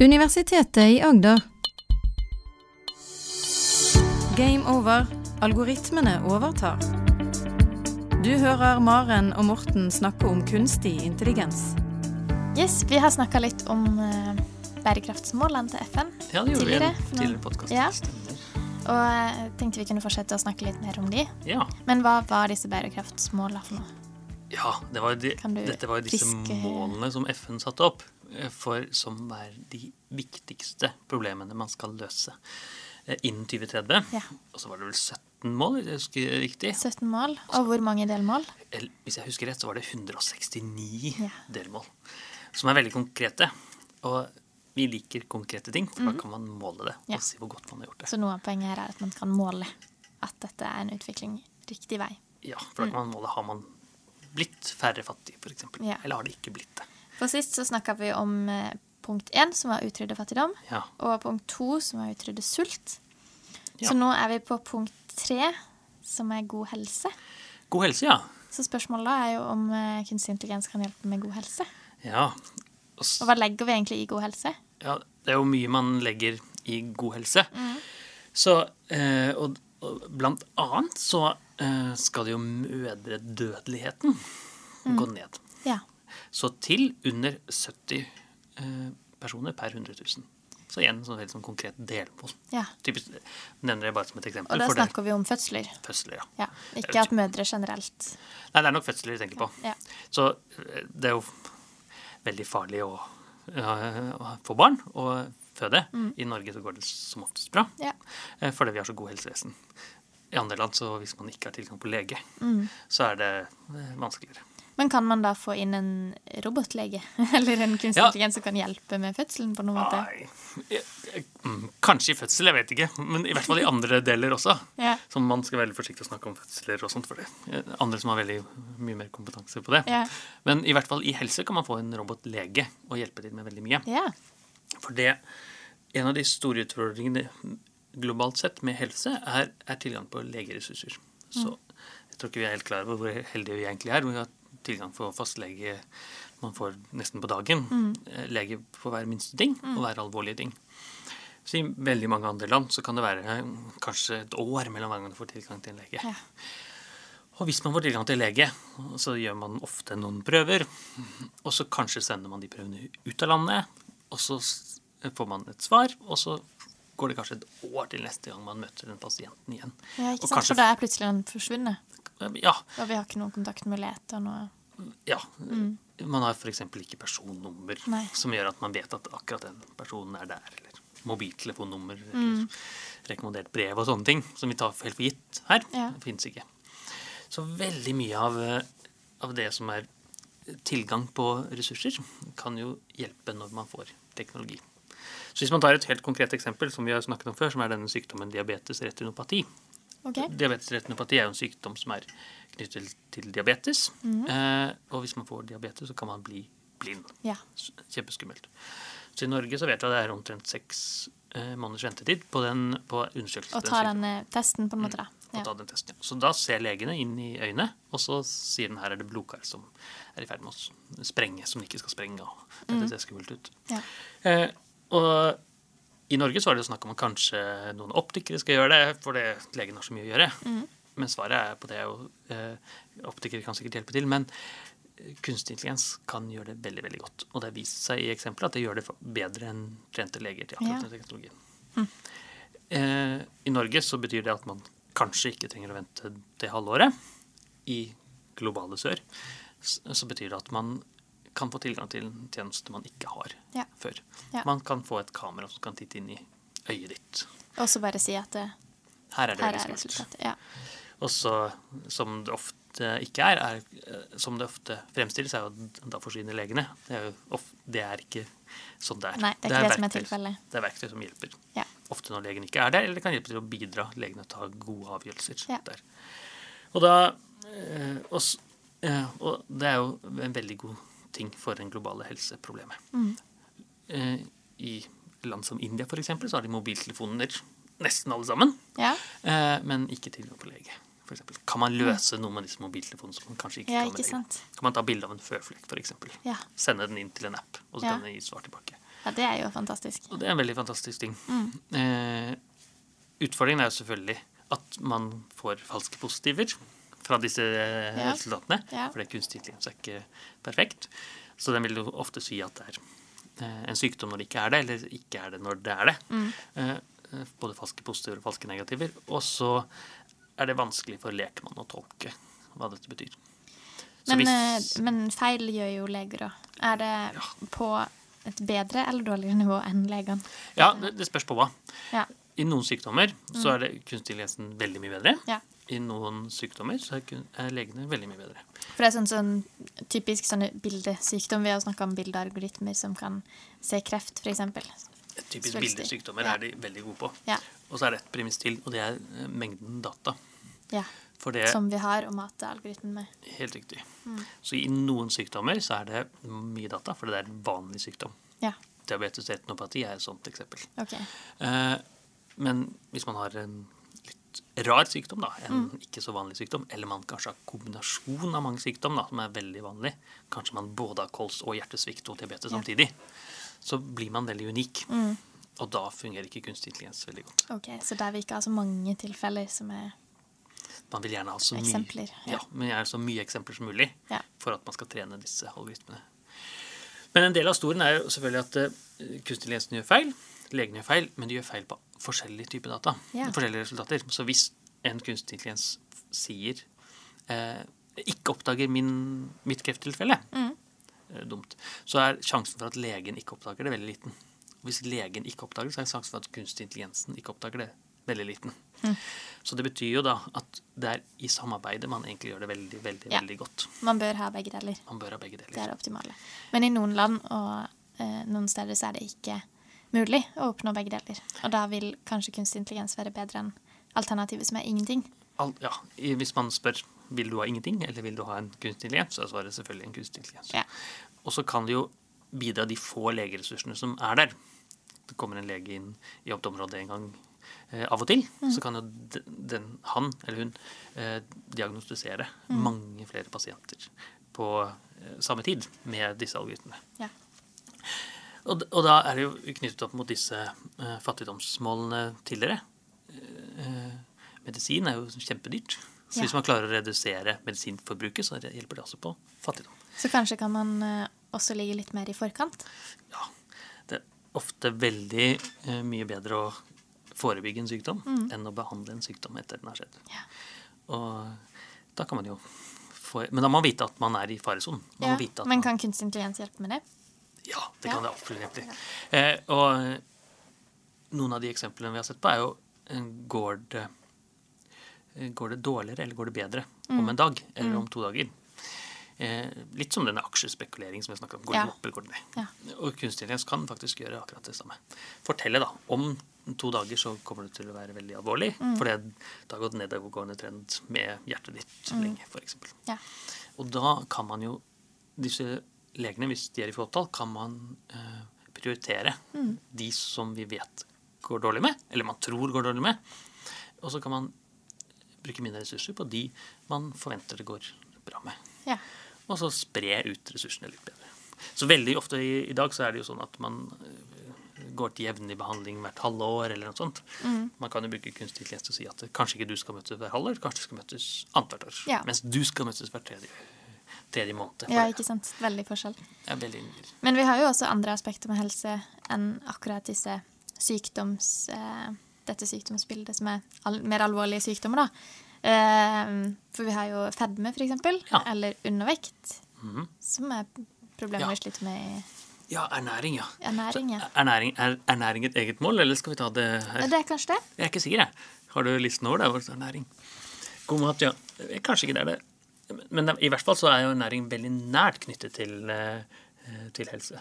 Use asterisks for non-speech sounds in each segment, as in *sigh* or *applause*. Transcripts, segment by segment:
Universitetet i Agder. Game over. Algoritmene overtar. Du hører Maren og Morten snakke om kunstig intelligens. Yes, vi har snakka litt om eh, bærekraftsmålene til FN. Ja, det gjorde vi en tidligere podcast. Ja. Og jeg tenkte vi kunne fortsette å snakke litt mer om de. Ja. Men hva var disse bærekraftsmålene for noe? ja det var de, dette var jo disse fiske... målene som FN satte opp, eh, for som er de viktigste problemene man skal løse eh, innen 2030. Ja. Og så var det vel 17 mål, hvis jeg husker riktig. 17 mål, og hvor mange delmål? Hvis jeg husker rett, så var det 169 Ja. delmål. Som er veldig konkrete. Og vi liker konkrete ting, for da kan man måle det Mhm. Ja. og si hvor godt man har gjort det. Så noe av poenget her er at man kan måle at dette er en utvikling riktig vei. Ja, for da kan man måle har man blitt færre fattige, f.eks. Mm. Ja. Eller har det ikke blitt det. For sist så snakka vi om eh, punkt én, som var utrydde fattigdom, Ja. og punkt to, som var utrydde sult. Ja. Så nå er vi på punkt tre, som er god helse. God helse, ja. Så spørsmålet er jo om eh, kunstig intelligens kan hjelpe med god helse. Ja. Og s- Og hva legger vi egentlig i god helse? ja. Det er jo mye man legger i god helse. Så, eh, og, og blant annet så eh, skal det jo mødredødeligheten gå ned. Ja. Så til under 70 eh, personer per 100 000. Så igjen sånn helt sånn konkret delmål. ja. Typisk, nevner jeg bare som et eksempel. Og da snakker vi om fødsler. er fødsler, ja. Ja. Ikke at mødre generelt. Nei, det er nok fødsler vi tenker på. Ja. Så eh, det er jo veldig farlig å, ja, å få barn og føde. I Norge så går det som oftest bra, Ja. eh, fordi vi har så god helsevesen. I andre land, så hvis man ikke har tilgang på lege, så er det eh, vanskeligere. Men kan man da få inn en robotlege? *laughs* Eller en kunstig Ja. intelligens som kan hjelpe med fødselen på noen måte? Nei, mm, Kanskje i fødsel, jeg vet ikke. Men i hvert fall i andre deler også. *laughs* Ja. Så man skal være veldig forsiktig å snakke om fødsler og sånt for det. Eh, Andre som har veldig mye mer kompetanse på det. Ja. Men i hvert fall i helse kan man få en robotlege og hjelpe til med veldig mye. ja. For det, en av de store utfordringene globalt sett med helse, er, er tilgang på legeressurser. Så jeg tror ikke vi er helt klar over hvor heldige vi egentlig er. Vi har tilgang for fastlege man får nesten på dagen. Mm. Lege for hver minste ting og hver alvorlige ting. Så I veldig mange andre land så kan det være eh, kanskje et år mellom hver gang du får tilgang til en lege. Ja. Og hvis man får tilgang til lege, så gjør man ofte noen prøver. Og så kanskje sender man de prøvene ut av landet, og så får man et svar. Og så går det kanskje et år til neste gang man møter den pasienten igjen. ja, ikke sant? kanskje- For da er plutselig den forsvunnet. Ja. Og vi har ikke noen kontaktmuligheter? noe ja. Man har f.eks. ikke personnummer Mm. Nei. som gjør at man vet at akkurat den personen er der. Eller mobiltelefonnummer, eller rekommendert brev og sånne ting, som vi tar helt for gitt her. Ja. Det fins ikke. Så veldig mye av, eh, av det som er tilgang på ressurser, kan jo hjelpe når man får teknologi. Så hvis man tar et helt konkret eksempel, som vi har snakket om før, som er denne sykdommen diabetes retinopati. Okay. Diabetes retinopati er jo en sykdom som er knyttet til diabetes. Eh, og hvis man får diabetes, så kan man bli blind. Ja. Kjempeskummelt. Så i Norge så vet vi at det er omtrent seks eh, måneders ventetid på, den, på undersøkelse. Og ta den den eh, testen, på en måte, da. å Ja. ta den testen. Ja. Så da ser legene inn i øynene, og så sier den her er det blodkar som er i ferd med å sprenge, som den ikke skal sprenge. Og dette ser skummelt ut. Ja. Eh, og i Norge så er det jo snakk om at kanskje noen optikere skal gjøre det, for det legen har så mye å gjøre. Men svaret er på det er jo eh, Optikere kan sikkert hjelpe til, men eh, kunstig intelligens kan gjøre det veldig veldig godt. Og det har vist seg i eksempelet at det gjør det bedre enn trente leger til akkurat Ja. den teknologien. Eh, I Norge så betyr det at man kanskje ikke trenger å vente det halvåret. I globale sør så betyr det at man kan få tilgang til en tjeneste man ikke har Ja. før. Ja. Man kan få et kamera som kan titte inn i øyet ditt. Og så bare si at det, Her er det her veldig er skummelt. Ja. Og så, som det ofte ikke er, er eh, som det ofte fremstilles, er jo da forsvinner legene. Det er, jo of, det er ikke sånn det er. Nei, det er ikke det som er tilfellet. Det er verktøy som hjelper. Ja. Ofte når legen ikke er der, eller det kan hjelpe til å bidra legene til å ta gode avgjørelser Ja. der. Og, da, eh, og, eh, og det er jo en veldig god ting for det globale helseproblemet. Mm. Eh, I land som India for eksempel, så har de mobiltelefoner nesten alle sammen, ja. eh, men ikke tilgang på lege. For eksempel. Kan man løse noe med disse mobiltelefonene som man kanskje ikke Ja, kan med ikke lege? Kan man ta bilde av en føflekk, f.eks. Ja. Sende den inn til en app, og så kan den gi svar tilbake. Ja, det er jo fantastisk. Og det er en veldig fantastisk ting. Eh, utfordringen er jo selvfølgelig at man får falske positiver fra disse eh, Ja. resultatene. Ja. For det kunstig intelligens er ikke perfekt. Så den vil jo ofte si at det er eh, en sykdom når det ikke er det, eller ikke er det når det er det. Eh, eh, både falske positiver og falske negativer. Og så er det vanskelig for lekmann å tolke hva dette betyr. Men, hvis- men feil gjør jo leger òg. Er det på et bedre eller dårligere nivå enn legene? Ja, det, det spørs på hva. Ja. I noen sykdommer så er det kunstig veldig mye bedre. ja. I noen sykdommer så er, legene veldig mye bedre. For det er sånn, sånn typisk sånne bildesykdom. Vi har snakka om bildealgoritmer som kan se kreft, f.eks. Typisk bildesykdommer Ja. er de veldig gode på. Ja. Og så er det et premiss til, og det er eh, mengden data. ja. Det Som vi har å mate algoritmen med. Helt riktig. Så i noen sykdommer så er det mye data, for det er en vanlig sykdom. Ja, Diabetes retinopati er et sånt eksempel. Okay. Eh, men hvis man har en rar sykdom, da, en ikke så vanlig sykdom, eller man kanskje har kombinasjon av mange sykdom, da, som er veldig vanlig, kanskje man både har kols og hjertesvikt og diabetes Ja. samtidig, så blir man veldig unik. Og da fungerer ikke kunstig intelligens veldig godt. ok, Så der vi ikke har så mange tilfeller som er Man vil gjerne ha så mye, Eksempler, ja. ja. men gjerne så mye eksempler som mulig Ja. for at man skal trene disse algoritmene. Men en del av historien er jo selvfølgelig at uh, kunstig intelligens gjør feil. Legene gjør feil, men de gjør feil på forskjellige typer data. Ja. Forskjellige resultater. Så hvis en kunstig intelligens sier eh, ikke oppdager min, mitt krefttilfelle, Mm. eh, dumt, så er sjansen for at legen ikke oppdager det, veldig liten. Hvis legen ikke oppdager det, så er sjansen for at kunstig intelligensen ikke oppdager det, veldig liten. Mm. Så det betyr jo da at det er i samarbeidet man egentlig gjør det veldig, veldig, Ja. veldig godt. Man bør ha begge deler. Man bør ha begge deler. Det er det optimale. Men i noen land og eh, noen steder så er det ikke mulig å oppnå begge deler. Og da vil kanskje kunstig intelligens være bedre enn alternativet som er ingenting. Al ja, hvis man spør vil du ha ingenting, eller vil du ha en kunstig intelligens, så er svaret selvfølgelig en kunstig intelligens. Ja. Og så kan det jo bidra de få legeressursene som er der. Det kommer en lege inn i jobbområdet en gang eh, av og til, så kan jo de- den, han eller hun eh, diagnostisere mange flere pasienter på eh, samme tid med disse algoritmene. Ja. Og, og da er det jo knyttet opp mot disse uh, fattigdomsmålene tidligere. Uh, medisin er jo kjempedyrt. Så Ja. hvis man klarer å redusere medisinforbruket, så hjelper det også på fattigdom. Så kanskje kan man eh, også ligge litt mer i forkant. Ja, det er ofte veldig mye bedre å forebygge en sykdom enn å behandle en sykdom etter den har skjedd. Ja. Og da kan man jo få Men da må man vite at man er i faresonen. Ja. Men kan kunstig intelligens hjelpe med det? Ja, det kan det absolutt hjelpe til. Eh, og noen av de eksemplene vi har sett på, er jo eh, går det, eh, går det dårligere eller går det bedre Mm. om en dag eller om to dager? Eh, litt som denne aksjespekulering som jeg snakket om. Går Ja. opp eller går ned? Ja. Og kunstig intelligens kan faktisk gjøre akkurat det samme. Fortelle da, om to dager så kommer det til å være veldig alvorlig, Mm. for det har gått nedadgående trend med hjertet ditt lenge, for eksempel. Ja. Og da kan man jo Disse legene, hvis de er i fåtall, kan man eh, prioritere de som vi vet går dårlig med, eller man tror går dårlig med. Og så kan man bruke mindre ressurser på de man forventer det går bra med. ja. Og så spre ut ressursene litt bedre. Så veldig ofte i, i dag så er det jo sånn at man eh, går til jevnlig behandling hvert halve år eller noe sånt. Man kan jo bruke kunstig intelligens til å si at kanskje ikke du skal møtes hver halvår, kanskje du skal møtes annethvert år. Ja. Mens du skal møtes hver tredje, tredje måned. ja, ikke sant. Veldig forskjell. Er veldig Men vi har jo også andre aspekter med helse enn akkurat disse sykdoms... Eh, dette sykdomsbildet som er al mer alvorlige sykdommer, da. Eh, for vi har jo fedme, for eksempel. Ja. Eller undervekt. Mhm. Som er problemer Ja. vi sliter med i Ja, ernæring, ja. ernæring. Ja. Så ernæring, er ernæring et eget mål, eller skal vi ta det her? Det er kanskje det? Jeg er ikke sikker, jeg. Har du listen over det? Er ernæring? God mat, ja. Kanskje ikke det er det. Men i hvert fall så er jo ernæring veldig nært knyttet til, eh, til helse.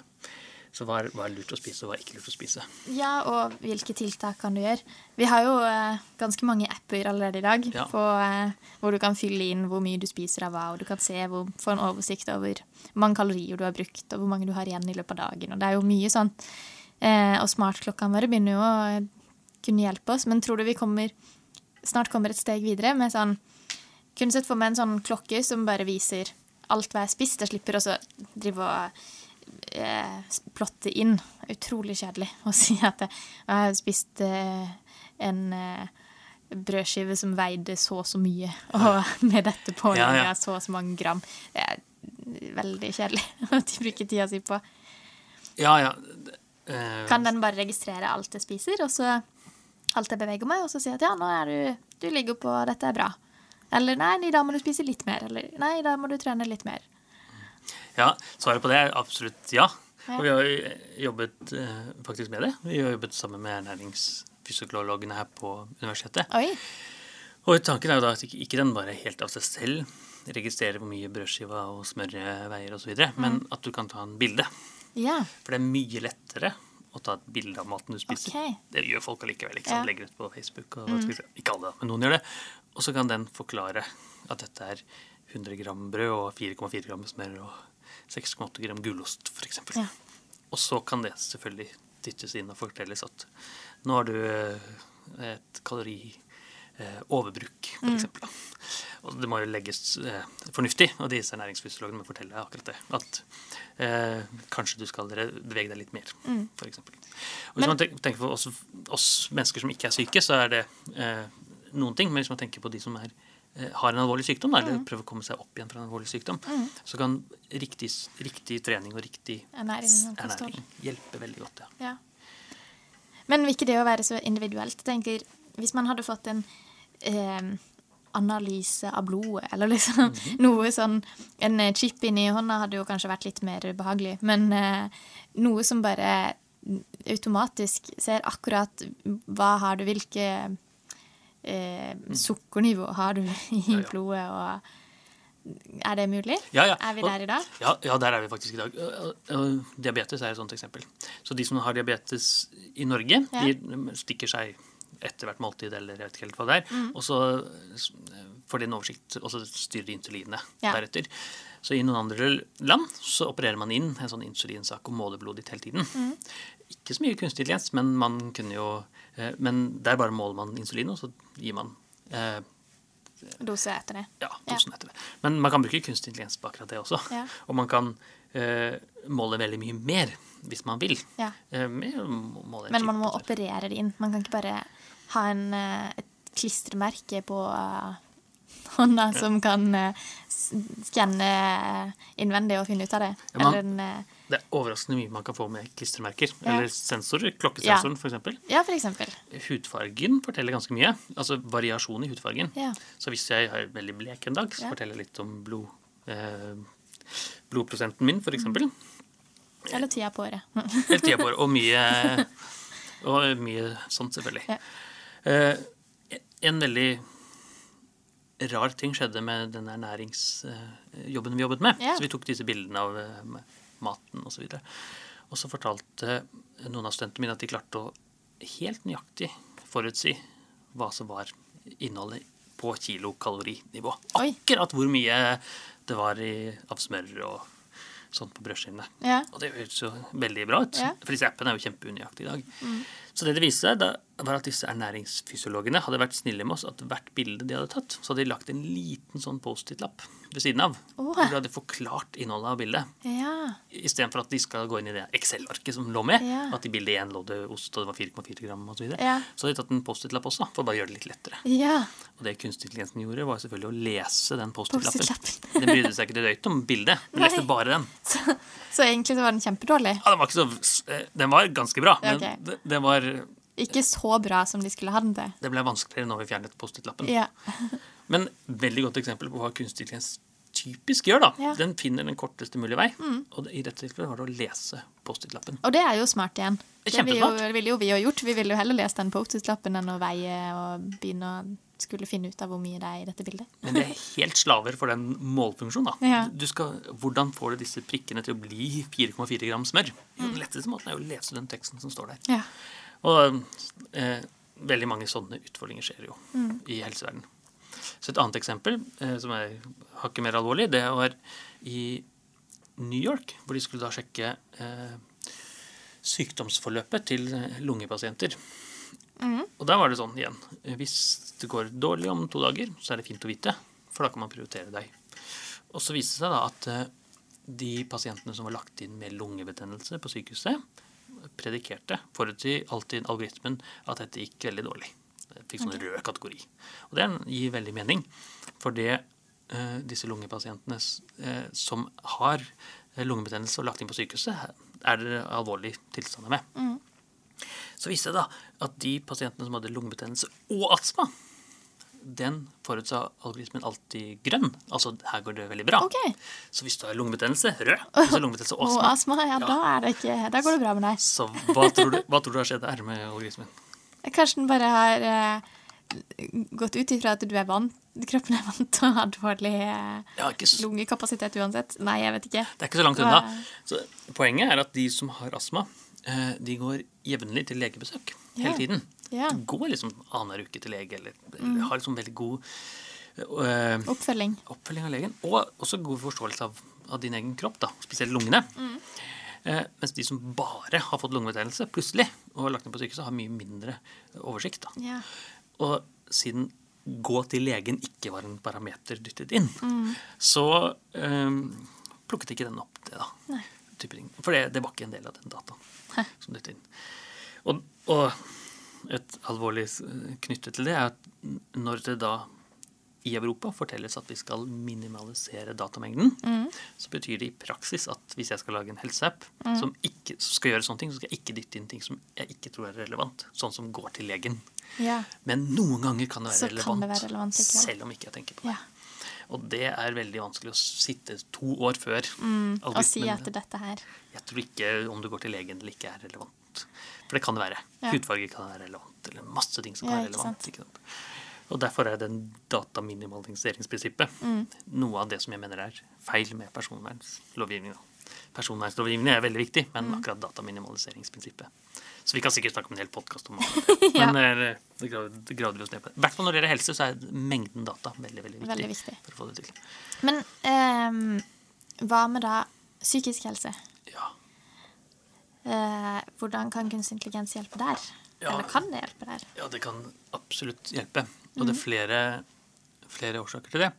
Så hva er, hva er lurt å spise, og hva er ikke lurt å spise? Ja, og hvilke tiltak kan du gjøre? Vi har jo eh, ganske mange apper allerede i dag Ja. på, eh, hvor du kan fylle inn hvor mye du spiser av hva, og du kan se hvor, få en oversikt over hvor mange kalorier du har brukt, og hvor mange du har igjen i løpet av dagen. Og det er jo mye sånn. Eh, og smartklokkene våre begynner jo å eh, kunne hjelpe oss, men tror du vi kommer, snart kommer et steg videre med sånn Kunne sett for meg en sånn klokke som bare viser alt hva jeg har spist. Jeg slipper også drive og eh, plotte inn. Utrolig kjedelig *laughs* å si at jeg har spist eh, en eh, brødskive som veide så og så mye, og *laughs* med dette på Ja, ja. så og så mange gram. Det er veldig kjedelig *laughs* å bruke tida si på. Ja, ja. Uh, Kan den bare registrere alt jeg spiser, og så alt jeg beveger meg, og så si at ja, nå er du Du ligger på Dette er bra. Eller nei, i dag må du spise litt mer. Eller nei, i dag må du trene litt mer. Ja, svaret på det er absolutt ja. Ja. Og vi har jo jobbet eh, faktisk med det. Vi har jobbet sammen med ernæringsfysiologene her på universitetet. Oi. Og tanken er jo da at ikke, den bare helt av seg selv registrerer hvor mye brødskiva og smøret veier osv., men Mm. at du kan ta en bilde. Ja. For det er mye lettere å ta et bilde av maten du spiser. Okay. Det gjør folk allikevel. ikke Ja. Legger ut på Facebook. Og, mm. Ikke alle, men noen gjør det. Og så kan den forklare at dette er 100 gram brød og 4,4 gram smør og 6,8 gram gulost, f.eks. Ja. Og så kan det selvfølgelig dyttes inn og fortelles at nå har du eh, et kalorioverbruk, f.eks. for Mm. Og det må jo legges eh, fornuftig, og disse ernæringsfysiologene må fortelle akkurat det. At eh, kanskje du skal bevege deg litt mer, for eksempel. Hvis Mm. Men- man tenker på oss, oss mennesker som ikke er syke, så er det eh, noen ting. Men hvis man tenker på de som er, eh, har en alvorlig sykdom, da, Mm. eller prøver å komme seg opp igjen fra en alvorlig sykdom, så kan riktig, riktig trening og riktig Ernæring ernæring hjelpe veldig godt. Ja. Ja. Men vil ikke det å være så individuelt? Tenker, Hvis man hadde fått en eh, analyse av blodet, eller liksom Mhm. noe sånn En chip inni hånda hadde jo kanskje vært litt mer behagelig, men eh, noe som bare automatisk ser akkurat hva har du, hvilke eh, sukkernivå har du *laughs* i Mm. Ja, ja. blodet, og Er det mulig? Ja, ja. Er vi der i dag? Ja, ja, der er vi faktisk i dag. Og- og Diabetes er et sånt eksempel. Så de som har diabetes i Norge, de stikker seg etter hvert måltid, eller jeg vet ikke helt hva det er. Mm. Og så får de en oversikt, og så styrer de insulinet deretter. Så i noen andre land så opererer man inn en sånn insulinsak og måler blodet ditt hele tiden. Mm. Ikke så mye kunstig intelligens, men man kunne jo eh, Men der bare måler man insulin, og så gir man eh, Dose etter det. ja, dosen etter det. Men man kan bruke kunstig intelligens på akkurat det også. Ja. *laughs* Og man kan eh, måle veldig mye mer hvis man vil. Ja. Eh, Men man må operere det inn. Man kan ikke bare ha en, eh, et klistremerke på eh, *laughs* hånda som kan skanne innvendig og finne ut av det. Ja, man- Eller en Det er overraskende mye man kan få med klistremerker. Ja. Eller sensorer. Klokkesensoren, for eksempel. Ja, for eksempel. Hudfargen forteller ganske mye. Altså variasjon i hudfargen. Ja. Så hvis jeg er veldig blek en dag, så Ja. forteller jeg litt om blod, eh, blodprosenten min, for eksempel. Eller tida på året. *laughs* Eller tida på året. Og mye, *laughs* og mye sånt, selvfølgelig. Ja. Eh, en veldig rar ting skjedde med den ernæringsjobben vi jobbet med. Ja. Så vi tok disse bildene av eh, maten osv. Og, og så fortalte noen av studentene mine at de klarte å helt nøyaktig forutsi hva som var innholdet på kilokalorinivå. Akkurat hvor mye det var i, av smør og sånt på brødskivene. Ja. Og det høres jo veldig bra ut, Ja. Mm. disse appene er jo kjempeunøyaktige i dag. Så det det viste seg, da, var at disse ernæringsfysiologene hadde vært snille med oss at hvert bilde de hadde tatt, så hadde de lagt en liten sånn Post-It-lapp ved siden av. Oh. Hvor de hadde forklart innholdet av bildet. Ja. Istedenfor at de skal gå inn i det Excel-arket som lå med. Ja. At i bildet én lå det ost, og det var 4,4 gram osv. Så, videre. Ja. så hadde de tatt en Post-It-lapp også, for å bare gjøre det litt lettere. ja. Og det kunstig intelligensen gjorde, var selvfølgelig å lese den Post-It-lappen. Post-it-lappen. den brydde seg ikke det døyt om bildet, men Nei. leste bare den. Så, så egentlig så var den kjempedårlig. Ja, den var ikke så Den var ganske bra, men okay. det, det var Ikke så bra som de skulle ha den til. Det ble vanskeligere når vi fjernet Post-It-lappen. Ja. *laughs* Men veldig godt eksempel på hva kunstig intelligens typisk gjør. da. Ja. Mm. Den finner den korteste mulige vei. Og i dette tilfellet var det å lese Post-It-lappen. Og det er jo smart igjen. Det Det jo, ville jo vi ha gjort. Vi ville jo heller lest den Post-It-lappen enn å veie og begynne å skulle finne ut av hvor mye det er i dette bildet. Men det er helt slaver for den målfunksjonen. da. Ja. Du skal, hvordan får du disse prikkene til å bli 4,4 gram smør? Jo, Den letteste måten er jo å lese den teksten som står der. Ja. Og eh, veldig mange sånne utfordringer skjer jo Mm. i helseverdenen. Så et annet eksempel, eh, som er hakket mer alvorlig, det var i New York, hvor de skulle da sjekke eh, sykdomsforløpet til eh, lungepasienter. Og der var det sånn igjen. eh, Hvis det går dårlig om to dager, så er det fint å vite, for da kan man prioritere deg. Og så viste det seg da at eh, de pasientene som var lagt inn med lungebetennelse på sykehuset, predikerte forut alltid algoritmen at dette gikk veldig dårlig. Det fikk sånn rød kategori. Og det gir veldig mening. For det eh, disse lungepasientene eh, som har lungebetennelse og lagt inn på sykehuset, er det alvorlige tilstander med. Mm. Så viste det da at de pasientene som hadde lungebetennelse og astma, den forutsa algoritmen alltid grønn. Altså her går det veldig bra. Okay. Så hvis du har lungebetennelse, rød. Hvis du har lungebetennelse og *laughs* Og astma, ja, ja, da, det ikke, da går det bra med deg. så hva tror, du, hva tror du har skjedd der med algoritmen? *laughs* Kanskje den bare har eh, gått ut ifra at du er vant, kroppen er vant til å ha dårlig eh, Ja, så, lungekapasitet uansett. Nei, jeg vet ikke. det er ikke så langt unna. Så poenget er at de som har astma, de går jevnlig til legebesøk hele tiden. Yeah. De går liksom annenhver uke til lege, eller, mm. har liksom veldig god eh, Oppfølging. oppfølging av legen, og også god forståelse av, av din egen kropp, da, spesielt lungene. Eh, mens de som bare har fått lungebetennelse plutselig og har lagt ned på sykehuset, har mye mindre oversikt. Da. Yeah. Og siden gå til legen ikke var en parameter dyttet inn, så eh, plukket ikke den opp det, da. Nei. For det, det var ikke en del av den dataen *laughs* som dytter inn. Og, og et alvorlig s- knyttet til det er at når det da i Europa fortelles at vi skal minimalisere datamengden, så betyr det i praksis at hvis jeg skal lage en helseapp som ikke som skal gjøre sånne ting, så skal jeg ikke dytte inn ting som jeg ikke tror er relevant. Sånn som går til legen. Ja. Men noen ganger kan det være, Så kan relevant, det være relevant selv om ikke jeg tenker på det. ja. Og det er veldig vanskelig å sitte to år før Mm, Og si etter dette her Jeg tror ikke om du går til legen eller ikke er relevant. For det kan det være. Ja. Hudfarge kan være relevant, eller masse ting som Ja, kan være relevant. Ikke sant? Og derfor er den dataminimaliseringsprinsippet Mm. noe av det som jeg mener er feil med personvernlovgivningen. Personvernlovgivningen er veldig viktig, men Mm. akkurat dataminimaliseringsprinsippet. Så vi kan sikkert snakke om en hel podkast om *laughs* det. Ja. Men eh, det det graver vi oss ned på. I hvert fall når det gjelder helse, så er mengden data veldig, veldig viktig. Veldig viktig. For å få det til. Men ehm, hva med da psykisk helse? Ja. Eh, hvordan kan kunstig intelligens hjelpe der? Ja. Eller kan det hjelpe der? Ja, det kan absolutt hjelpe. Og det er flere, flere årsaker til det.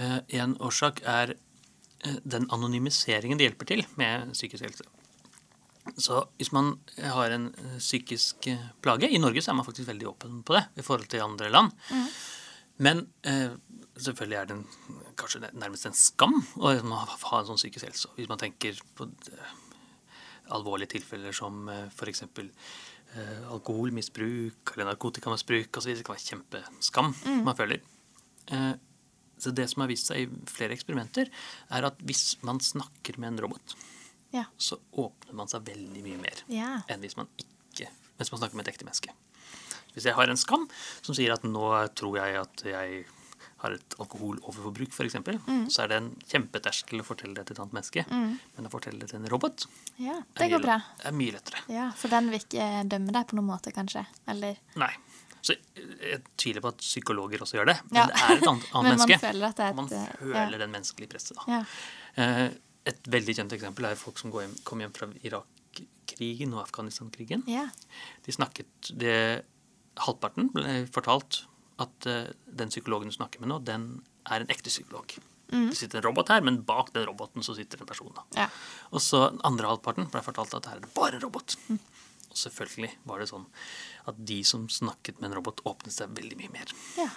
Eh, en årsak er eh, den anonymiseringen det hjelper til med psykisk helse. Så hvis man har en eh, psykisk eh, plage I Norge så er man faktisk veldig åpen på det i forhold til andre land. Men eh, selvfølgelig er det en, kanskje nærmest en skam å ha en sånn psykisk helse. Hvis man tenker på eh, alvorlige tilfeller som eh, f.eks. Eh, alkoholmisbruk eller narkotikamisbruk osv. Det kan være kjempeskam man føler. Eh, så det som har vist seg i flere eksperimenter, er at hvis man snakker med en robot, Ja. så åpner man seg veldig mye mer Ja. enn hvis man ikke mens man snakker med et ekte menneske. Hvis jeg har en skam som sier at nå tror jeg at jeg har et alkoholoverforbruk, f.eks., Mm. så er det en kjempeterskel å fortelle det til et annet menneske. Men å fortelle det til en robot ja, er det går mye- bra. er mye lettere. Ja, For den vil ikke dømme deg på noen måte, kanskje? Eller Nei. Så jeg tviler på at psykologer også gjør det. Men Ja. det er et annet, annet *laughs* menneske. føler at det er et... man eh, føler ja. den menneskelige presset. Da. Ja. Eh, Et veldig kjent eksempel er folk som går hjem, kom hjem fra Irak-krigen og Afghanistan-krigen. ja. De snakket det, Halvparten ble fortalt at eh, den psykologen du snakker med nå, den er en ekte psykolog. Det sitter en robot her, men bak den roboten så sitter en person. Ja. Og så den andre halvparten ble fortalt at her er det bare en robot. Og selvfølgelig var det sånn at de som snakket med en robot, åpnet seg veldig mye mer. ja.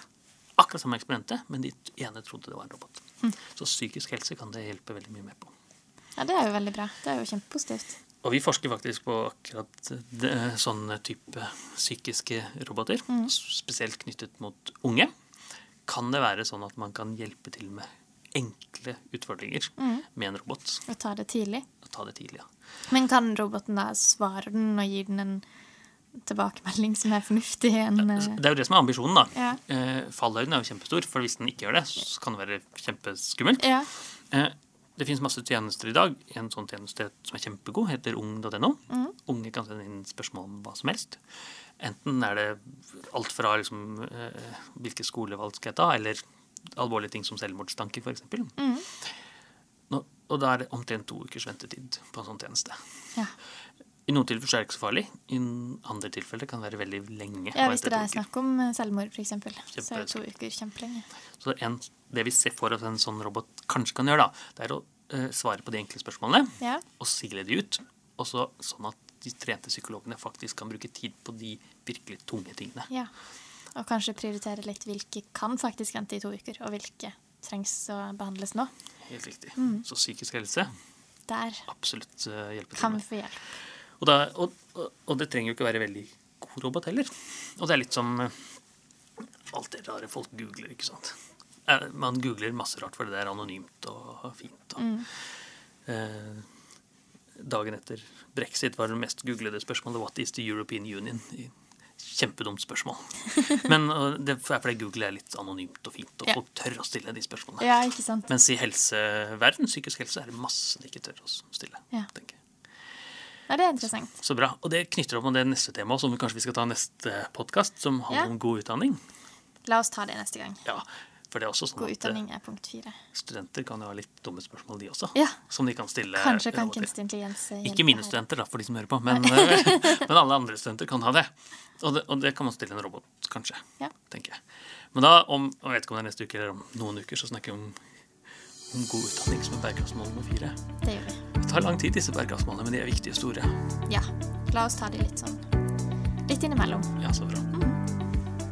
Akkurat samme eksperimentet, men de ene trodde det var en robot. Så psykisk helse kan det hjelpe veldig mye mer på. Ja, det er jo veldig bra. Det er jo kjempepositivt. Og vi forsker faktisk på akkurat det, sånne type psykiske roboter, spesielt knyttet mot unge. Kan det være sånn at man kan hjelpe til med enkle utfordringer med en robot? Å ta det tidlig. Og ta det tidlig, ja. Men kan roboten da svare den og gi den en tilbakemelding som er fornuftig? En, eh, Det er jo det som er ambisjonen, da. Ja. Eh, fallhøyden er jo kjempestor, for hvis den ikke gjør det, så kan det være kjempeskummelt. ja. Eh, det finnes masse tjenester i dag. En sånn tjeneste som er kjempegod, heter ung.no. Unge kan sende inn spørsmål om hva som helst. Enten er det alt fra liksom, eh, hvilke skolevalg skal jeg ta, eller alvorlige ting som selvmordstanker, f.eks. Nå- Og da er det omtrent to ukers ventetid på en sånn tjeneste. ja. I noen tilfeller er det ikke så farlig. I andre tilfeller kan det være veldig lenge. ja hvis det er snakk om eh, selvmord, f.eks., så er to uker kjempelenge. Så en, det vi ser for oss en sånn robot kanskje kan gjøre, da, det er å eh, svare på de enkle spørsmålene Ja. og sile de ut. Og så sånn at de trente psykologene faktisk kan bruke tid på de virkelig tunge tingene. ja. Og kanskje prioritere litt hvilke kan faktisk vente i to uker, og hvilke trengs å behandles nå. Helt riktig. Mm. Så psykisk helse Der absolutt uh, hjelpe til kan vi få hjelp. Og, da, og, og, og det trenger jo ikke være veldig god robot heller. Og det er litt som eh, alt det rare folk googler, ikke sant. Eh, Man googler masse rart fordi det er anonymt og fint. Og, Mm. eh, dagen etter brexit var det mest googlede spørsmålet 'What is the European Union?' I- Kjempedumt spørsmål. *laughs* Men det er fordi Google er litt anonymt og fint, og Ja. folk tør å stille de spørsmålene. Ja, ikke sant? Mens i helseverden, psykisk helse, er det masse de ikke tør å stille. Ja. tenker jeg. Ja, det er interessant. Så bra. Og det knytter opp med det neste temaet, som vi kanskje vi skal ta neste podkast, som handler Ja. om god utdanning. La oss ta det neste gang. Ja, for det er også sånn God at eh, utdanning er punkt fire. studenter kan jo ha litt dumme spørsmål, de også. Ja. Som de kan stille. Kanskje kan kunstig intelligens hjelpe Ikke mine studenter, da, for de som hører på, men, eh, *laughs* men alle andre studenter kan ha det. Og, det. og det kan man stille en robot, kanskje. Ja. tenker jeg. Men da, om, jeg vet ikke om det er neste uke eller om noen uker, så snakker vi om, om god utdanning som er bærekraftsmål nummer fire. Det gjør vi. Det tar lang tid, disse bærekraftsmålene, men de er viktige og store. Ja. La oss ta de litt sånn litt innimellom. Ja, så bra.